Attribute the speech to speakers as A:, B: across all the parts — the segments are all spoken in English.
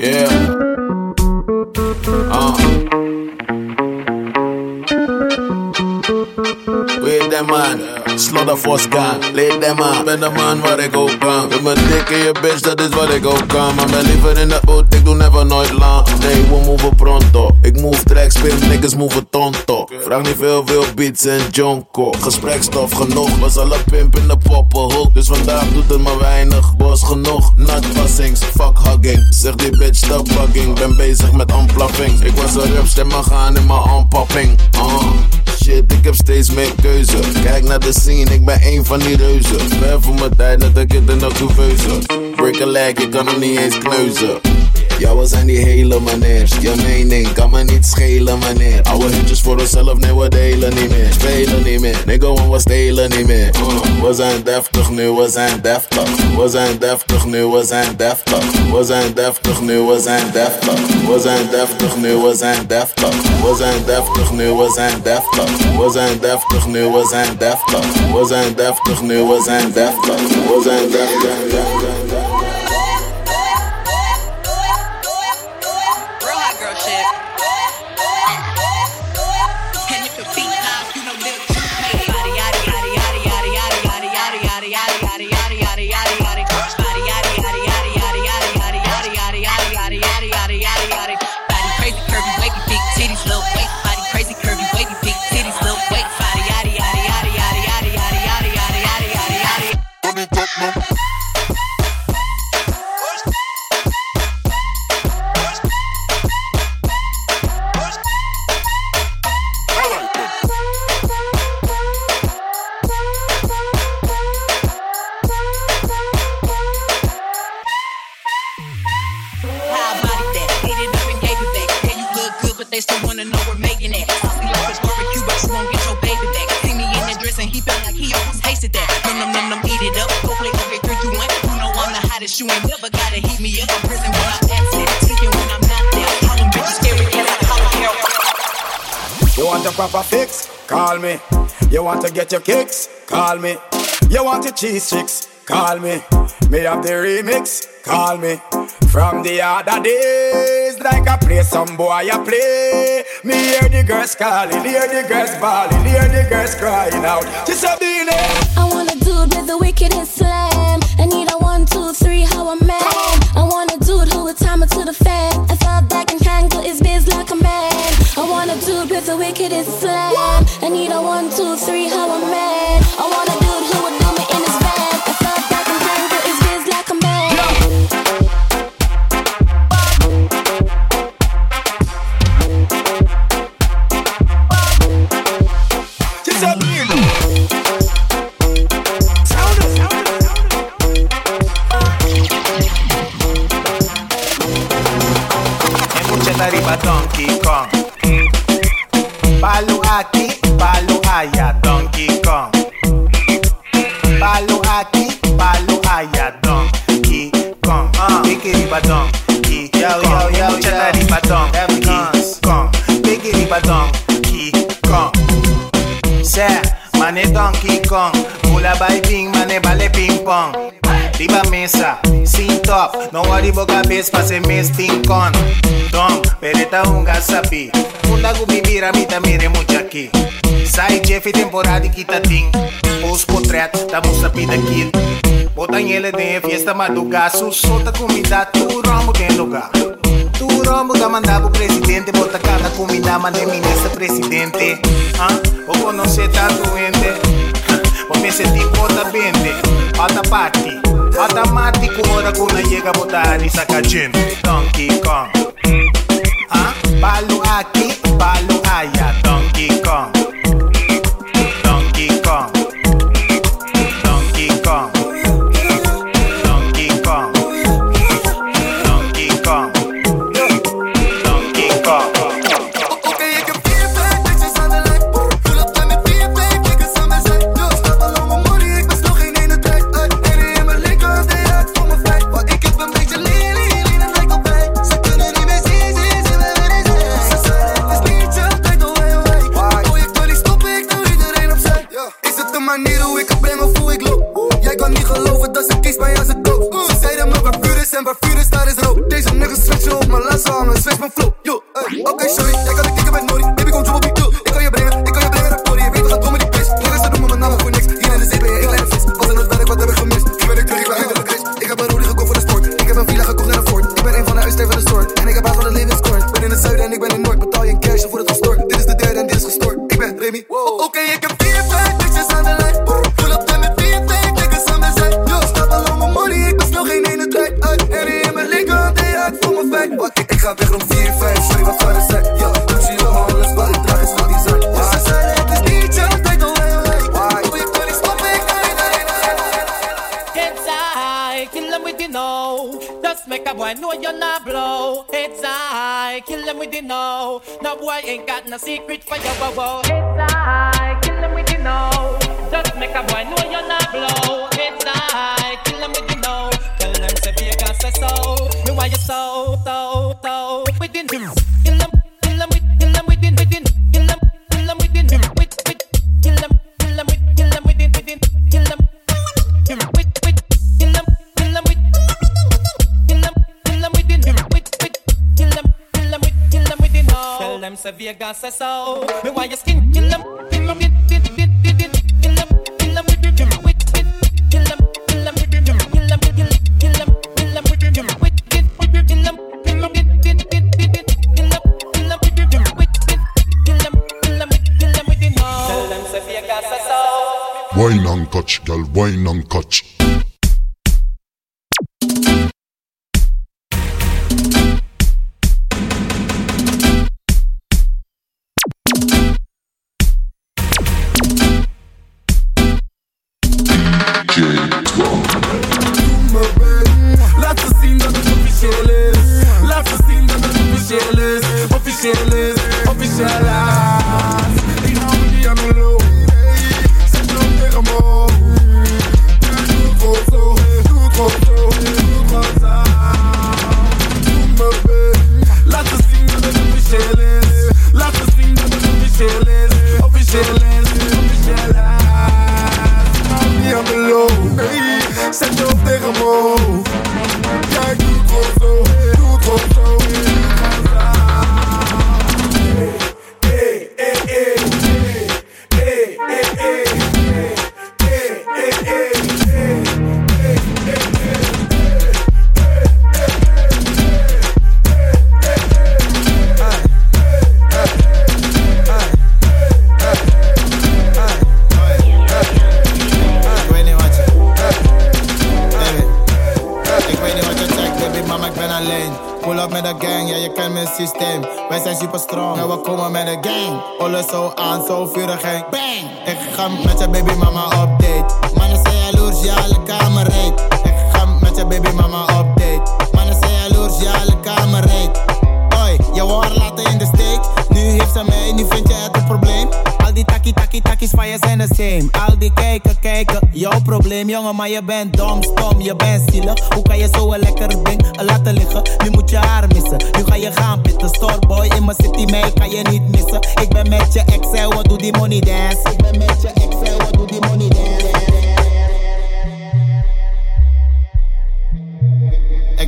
A: Yeah. Uh. Weet dat man, slaughterforce gaan, leed dat man. Ben de man waar ik ook kan. Met mijn dik je bitch, dat is wat ik ook kan. Maar ben liever in de boot, ik doe never nooit lang. Nee, we move pronto. Ik move tracks, spin niggas move tonto. Vraag niet veel, veel beats en jonko. Gesprekstof genoeg, was al een pimp in de poppenhoek. Dus vandaag doet het maar weinig, was genoeg. Nutpassings, fuck hugging. Zeg die bitch stop bugging, ben bezig met unpluffing. Ik was een rupstem, maar gaan in mijn unpopping. Uh. Shit, ik heb steeds meer keuze. Kijk naar de scene, ik ben een van die reuzen. Ben voor mijn tijd, dat ik het in de couveuse. Break a leg, ik kan hem niet eens kneuzen. Ja, we zijn die hele meneers. Je mening kan me niet schelen, meneer. Oude hitjes voor onszelf, nee, we delen niet meer. Spelen niet meer, nigga, want we stelen niet meer. Uh, we zijn deftig nu, we zijn deftig. We zijn deftig nu, we zijn deftig. We zijn deftig nu, we zijn deftig. We zijn deftig nu, we zijn deftig. We zijn deftig nu, we zijn deftig. We zijn deftig nu, we zijn deftig. We zijn deftig nu, we zijn deftig. We zijn deftig.
B: Get your kicks? Call me. You want your cheese chicks? Call me. Me have the remix? Call me. From the other days, like I play some boy, I play. Me hear the girls calling, hear the girls bawling, hear the girls crying out. Just a.
C: I want a dude with the wickedest slam. The wickedest slam. I need a one, two, three, how a man.
D: pensa, sim top. Não olhe boca cabeça pra ser mestin con Tom, pereta um gasapi Funda gubibira, mita mire muito aqui. Sai Jeff temporada e quita tim Os potretos da moça pida kid Botam ele de fiesta madrugaço. Solta comida, tu rombo tem lugar. Tu rombo da mandar pro presidente. Bota cada comida, mande ministra presidente. Ah, Ou quando você tá doente. Vou me tipo conta bem, né? alta parte. Automático hora quando chega botar e saca gente Donkey Kong. Ah? Palo aqui, palo allá. Donkey Kong
E: secret fire, wow, wow. Vegas says so. Me why you
F: official is, official is, official is.
G: wij zijn super strong. En we komen met een gang. Alles zo aan, zo vurig en bang. Ik ga met je baby mama op date. Mannen zijn jaloers, ja, Al die kijken, kijken, jouw probleem. Jongen, maar je bent dom, stom, je bent zielig. Hoe kan je zo een lekker ding laten liggen? Nu moet je haar missen, nu ga je gaan pitten. Storeboy in mijn city, mij kan je niet missen. Ik ben met je Excel, wat doe die money dance? Ik ben met je Excel, wat doe die money dance?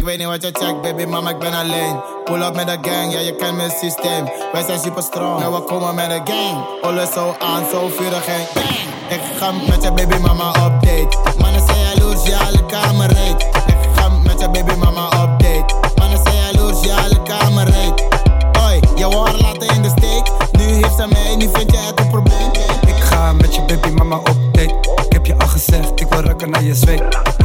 G: Ik weet niet wat je checkt, baby mama, ik ben alleen. Pull up met de gang, ja je kent mijn systeem. Wij zijn super strong, en we komen met de gang. Alles zo aan, zo vurig gang. Ik ga met je baby mama op date. Mannen zijn jaloers, ja, alle kamer reed. Ik ga met je baby mama op date. Mannen zijn jaloers, ja, alle kamer reed. Oi, je laten in de steek. Nu heeft ze mee, nu vind je het een probleem.
H: Ik ga met je baby mama op date. Ik heb je al gezegd, ik wil rukken naar je zweet.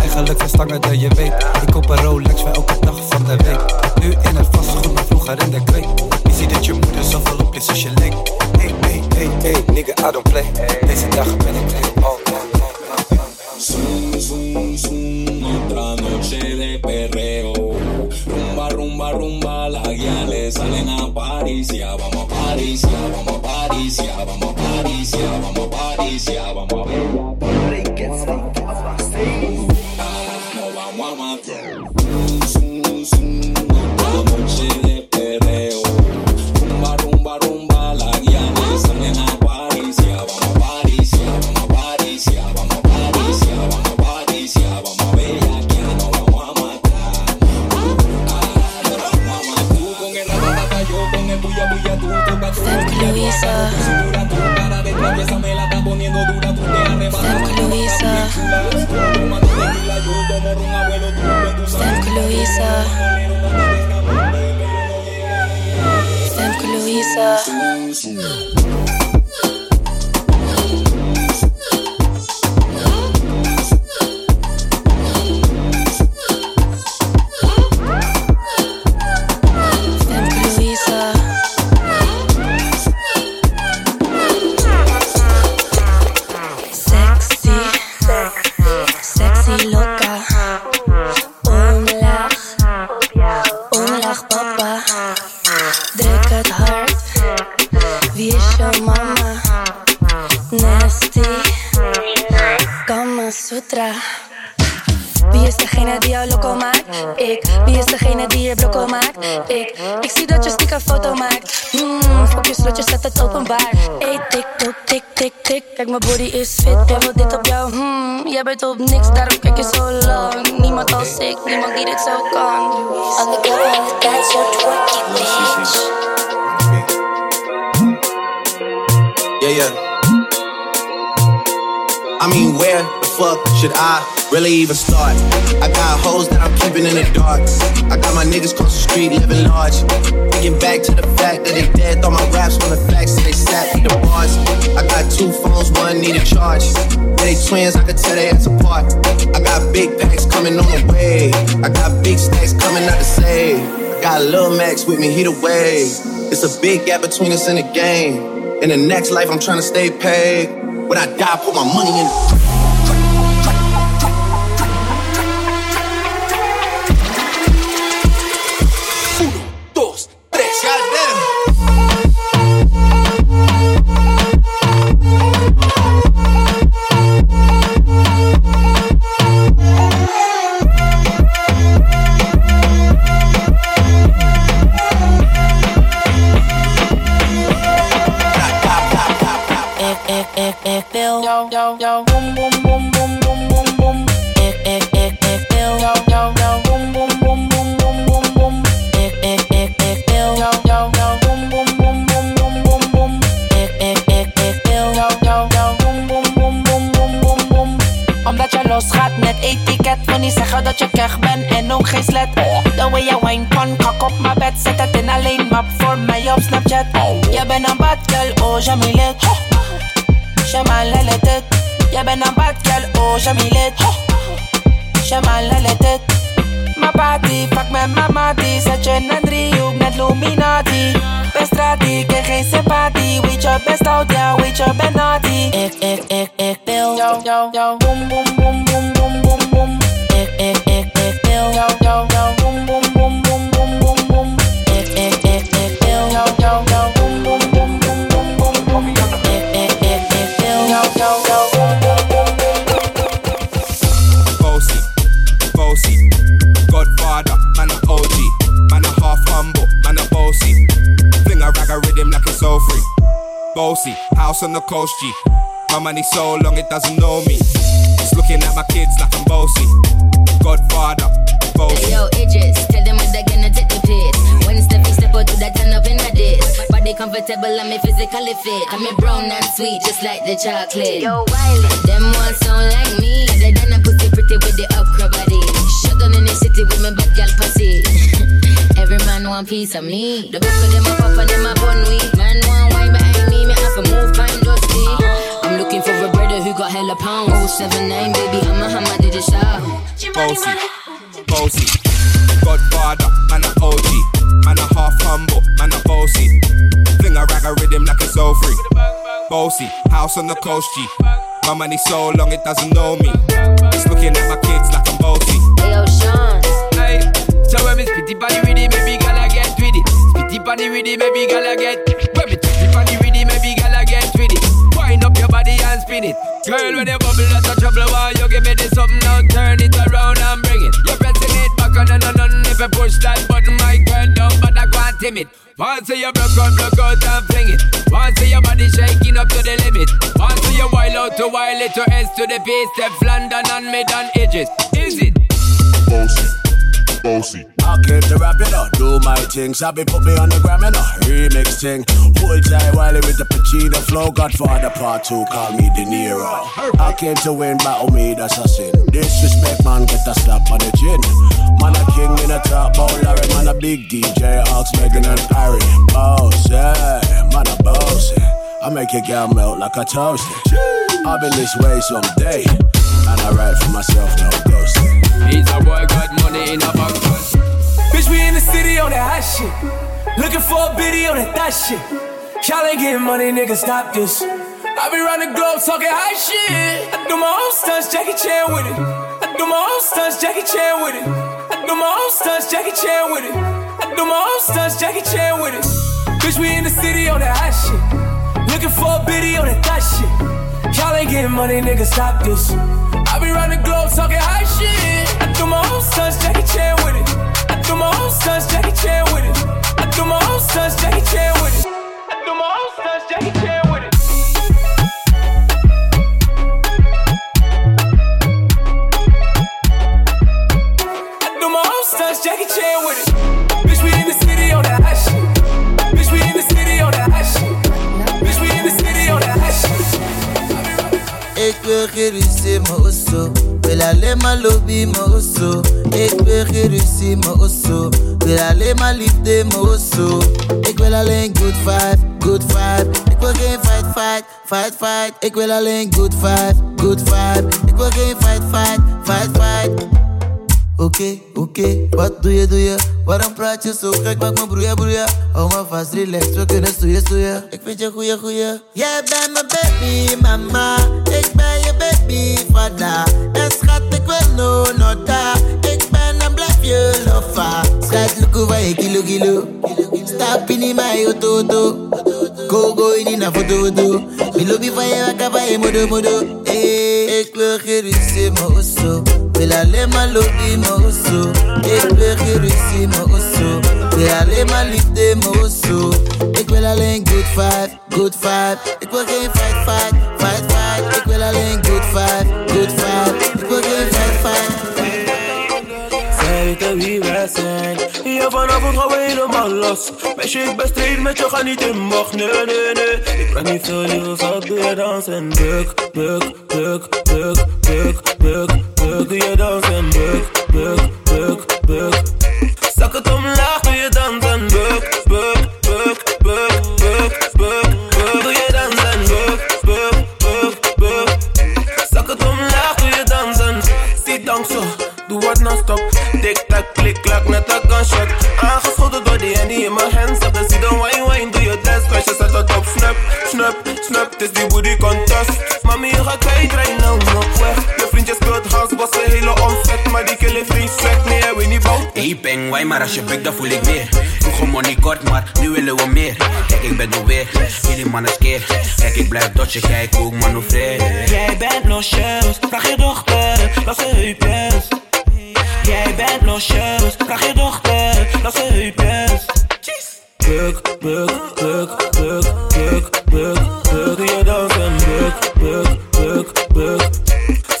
H: Eigenlijk verstangen stangen dan je weet. Ik koop een Rolex voor elke dag van de week. Nu in het vastgoed, maar vroeger in de kweek. Je ziet dat je moeder zoveel op is als je leek. Hey, hey, hey, hey, nigga, I don't play. Deze dag ben ik leeg, oh,
I: Zoom, zoom, zoom, otra noche de perreo Rumba, rumba, rumba, la guía le salen a París. Ya vamos a París, ya vamos a París, ya vamos a París, ya vamos a París, ya vamos
C: Luisa. Franco Luisa. Franco Luisa. Franco Luisa. Body is fit. Jij wil dit op jou? Hmm, jij bent op niks, daarom kijk je zo lang. Niemand als ik, niemand die dit zo kan. On the go, on the dance, so twerky, bitch.
J: Yeah, yeah. I mean, where the fuck should I really even start? I got hoes that I'm keeping in the dark. I got my niggas cross the street living large. Thinking back to the fact that they dead, thought my raps were the facts, so they sat me the bars. I got two phones, one need a charge. They twins, I could tell they ass apart. I got big bags coming on the way. I got big stacks coming out to save. I got Lil Max with me, he the way. It's a big gap between us in the game. In the next life, I'm trying to stay paid. When I die, put my money in.
C: Jou, jou, jou, boom, boom, boom, boom, boom, boom, boom. Ik, ik, ik, ik wil jou, jou, jou. Ik, ik, ik, ik wil. Ik, ik, ik, ik wil. Omdat je losgaat met etiket, wil niet zeggen dat je keg bent en ook geen slet. The way je wine kon, kak op mijn bed, zet het in alleen map voor mij op Snapchat. Je bent een bad girl, oh Jamilet. Girl, oh Jamilet. Shaman let it. Mijn party, fuck mijn mattie. Zet je een driehoek met Luminati. Bestrati, krijg geen sympathie. Weet je best oud, ja, weet je ben naughty. Ik, ik, ik, ik wil jou, jou, jou. Boom, boom, boom, boom, boom, boom, boom. Ik, ik, ik, ik wil jou, jou, jou. Boom, boom, boom, boom,
K: Bossy, house on the coast G. My money so long it doesn't know me. It's looking at my kids like I'm bossy. Godfather, bossy.
L: Hey, yo, Idris, tell them what they're gonna take the piss. When Steffi step out to that turn up in a diss. Body comfortable, I'm physically fit. I'm a brown and sweet, just like the chocolate. Yo, Wiley, them ones sound like me. They done a pussy pretty with the upcra body. Shut down in the city with my bad gal pussy. Every man want piece of me. The book of them a pop and them a bun weed. Man want wine behind me, me have to move kind. I'm looking for a brother who got hella pounds. 079, baby, I'm a hammer, did you shout?
K: Bossy, bossy. Godfather, man a OG, man a half humble, man a bossy. Fling a rag a rhythm like it's so free. Bossy, house on the coast G. My money so long it doesn't know me. It's looking at my kids like I'm bossy.
L: Hey, yo, Sean.
M: Hey, so when me spitty body with it, maybe gala get with it. Spitty body with it, maybe gala get. Spin it. Girl, when you bubble out of trouble, why you give me this something now? Turn it around and bring it. You're pressing it back on and on if you push that button, my girl, but I can't timid. Once you broke out, broke out and fling it. Once your body shaking up to the limit. Once you wild out to wild it to S to the P, step London and mid on edges. Is it?
N: Bossy, bossy.
B: I came to rap it up, do my thing. Sabi put me on the gram and a remix thing. Hold tight Wiley with the Pacino flow. Godfather part two, call me De Niro. I came to win, battle me, that's a sin. Disrespect, man, get a slap on the chin. Man, a king in
A: a top bowl, Larry, man, a big DJ, Ox, Megan and Harry. Boss, yeah, man, a boss. I make your girl melt like a toast. I've been this way someday, and I write for myself, no ghosting.
M: He's a boy, got money in a bank.
O: Bitch, we in the city on that hot shit. Looking for a biddy on that thot shit. Y'all ain't getting money, nigga, stop this. I be round the globe talking high shit. I do my own stunts, Jackie Chan with it. I do my own stunts, Jackie Chan with it. I do my own stunts, Jackie Chan with it. I do my own stunts, Jackie Chan with it. Bitch, we in the city on that hot shit. Looking for a biddy on that thot shit. Y'all ain't getting money, nigga, stop this. I be round the globe talking high shit. Do my own stunts, Jackie Chan with it. I do my own stunts, Jackie Chan with it. I do my own stunts, Jackie Chan with it. I do my own stunts, Jackie Chan with it. I do my own stunts, Jackie Chan with it. Bitch, we in the city on that hot. Bitch, we in the city on that hot. Bitch, we in the city on that hot shit.
P: Ik wil geen ruzie, mijn ruzie, mijn osso. Wil alleen maar liefde, mijn. Ik wil alleen good vibe, good vibe. Ik wil geen fight, fight, fight, fight. Ik wil alleen good vibe, good vibe. Ik wil geen fight, fight, fight, fight. Oké, oké, wat doe je, doe je? Waarom praat je zo gek? Maak me broeien, broeien. Hou me vast, relax, we kunnen stoeien, stoeien. Ik vind je goeie, goeie. Jij bent mijn baby, mama. Ik ben baby, vader. En schat, ik wil no, no, da. Ik ben en blijf je lofa. Schat, look over je kilo, kilo. Stap in mijn auto. Go, go in een foto, foto. Milo bi van je wakker bij je modo, modo. Hey, ik wil ruzie, mijn osso. Wil alleen maar lobby, mijn osso. Ik wil ruzie, mijn osso. Wil alleen maar liefde, mijn osso. Ik wil alleen good vibe, good vibe. Ik wil geen fight, fight, fight, fight. Eh, ik wil alleen vibe, good vibe. Wil geen fight, fight.
O: Zij weten wie wij zijn. Hier vanavond gaan we helemaal los. Meisje, ik ben straight met je, ga niet in bocht. Nee, nee, nee. Ik ben niet veel liever, zal doe je. Buk, buk, buk, buk, buk, buk, buk. Doe je dansen. Buk, buk, buk, buk. Zak het omlaag, doe je dansen. Buk, buk, buk, buk, buk, buk. Wat non-stop. Tik-tak, klik-klak, net een gunshot. Aangeschoten door die handy in mijn hands. Heb zie dan wine, wine, doe je dance. Meisje zet het op, snap, snap, snap. Het is die booty contest. Mami, je gaat kwijt, rij nou nog weg. Je vriendje speelt house, was een hele omzet. Maar die killen vriend swag, nee, hij weet niet bout.
Q: Hey, peng, wij maar als je bukt, dan voel ik meer. Vroeger money kort, maar nu willen we meer. Kijk, ik ben er weer, jullie mannen skeer. Kijk, ik blijf dodgen, kijk hoe ik manoeuvreer.
O: Jij bent losjes, vraag je dochter, laat ze heupjes. Jij bent losjes, vraag je dochter, laat ze heupjes. Buk, buk, buk, buk, buk, buk, buk. Je dansen, buk, buk, buk, buk.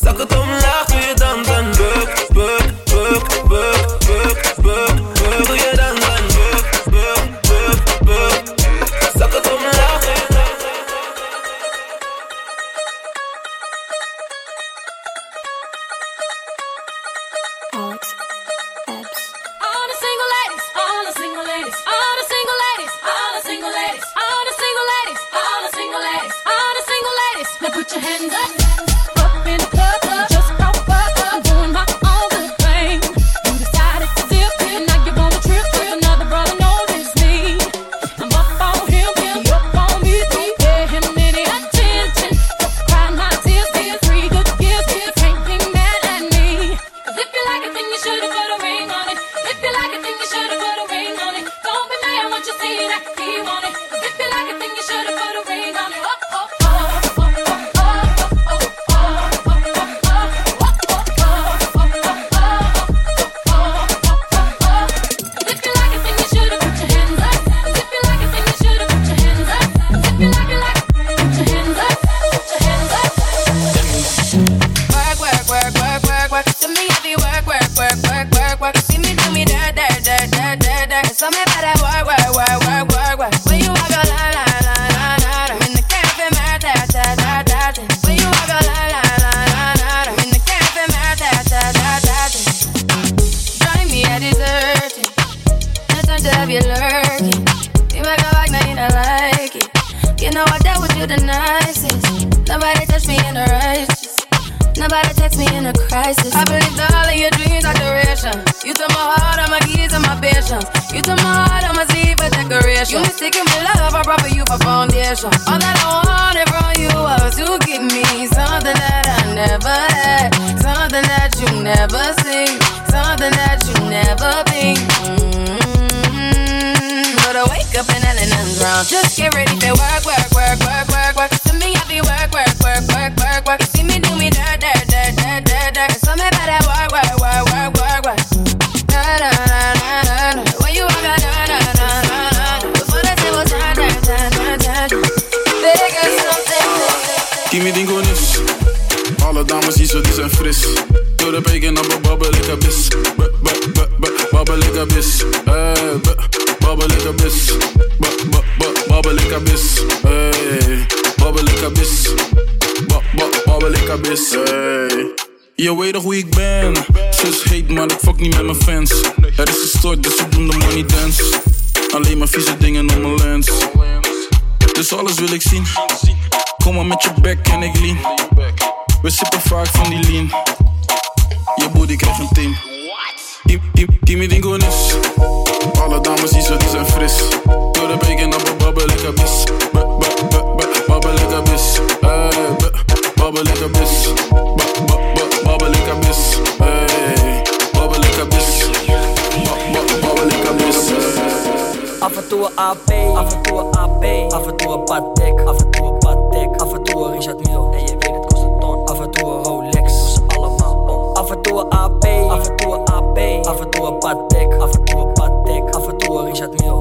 O: Zak het omlaag, doe je
R: for. All that I wanted from you was to give me something that I never had, something that you never seen, something that you never been. Mm-hmm. But I wake up and nothing's wrong. Just get ready work, work, work, work,
S: Babbel, ik. Je weet toch hoe ik ben. Zus heet, maar ik fuck niet met mijn fans. Er is gestort, dus ik doe de money dance. Alleen maar vieze dingen om mijn lens. Dus alles wil ik zien. Kom maar met je bek en ik lean. We sippen vaak van die lean. Je booty krijgt een team. Me dingonis. Alle dames die zo, die zijn fris. Door de bacon op een babbel, ik b- Babbel, ik b- Babbel, b- b- Babbel, heb bis. Hey, babbel, heb bis. Babbel, heb bis.
T: Af en toe een AP, af en toe een AP, af en toe een Patek, af en toe een Patek, af en toe een Richard Mille. En je weet het kost een ton, af en toe een Rolex, ze allemaal om. Af en toe een AP, af en toe een AP, af en toe een Patek, af en toe een Patek, af en toe een Richard Mille.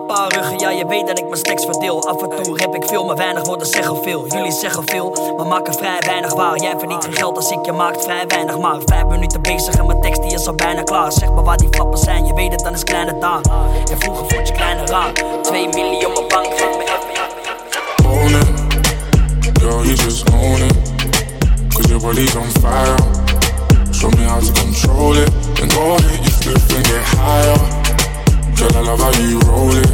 T: Een paar ruggen, ja je weet dat ik mijn stacks verdeel. Af en toe rap ik veel, maar weinig woorden zeggen veel. Jullie zeggen veel, maar maken vrij weinig waar. Jij verdient geen geld als ik je maakt vrij weinig maar Vijf minuten bezig en mijn tekst die is al bijna klaar. Zeg maar waar die flappen zijn, je weet het dan is kleine daar En vroeger vond je kleine raar Twee miljoen op mijn bank, geef me
F: Own it, girl, you just own it. Cause your body's on fire. Show me how to control it. Then go ahead, you flip and get higher. Girl, I love how you roll it.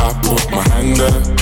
F: I put my hand there.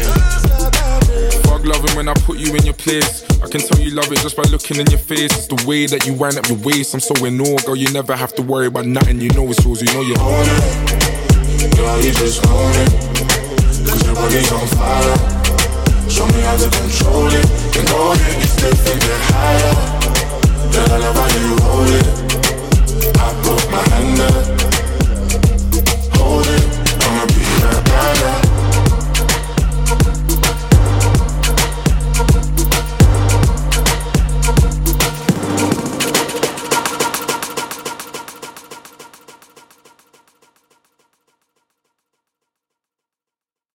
U: when I put you in your place. I can tell you love it just by looking in your face. It's the way that you wind up your waist. I'm so in awe, girl. You never have to worry about nothing. You know it's yours. You know you're on it.
F: Girl, you just own it. Cause your body's on fire. Show me how to control it. And all it is different, get higher. Girl, I love how you hold it. I put my hand up. Hold it.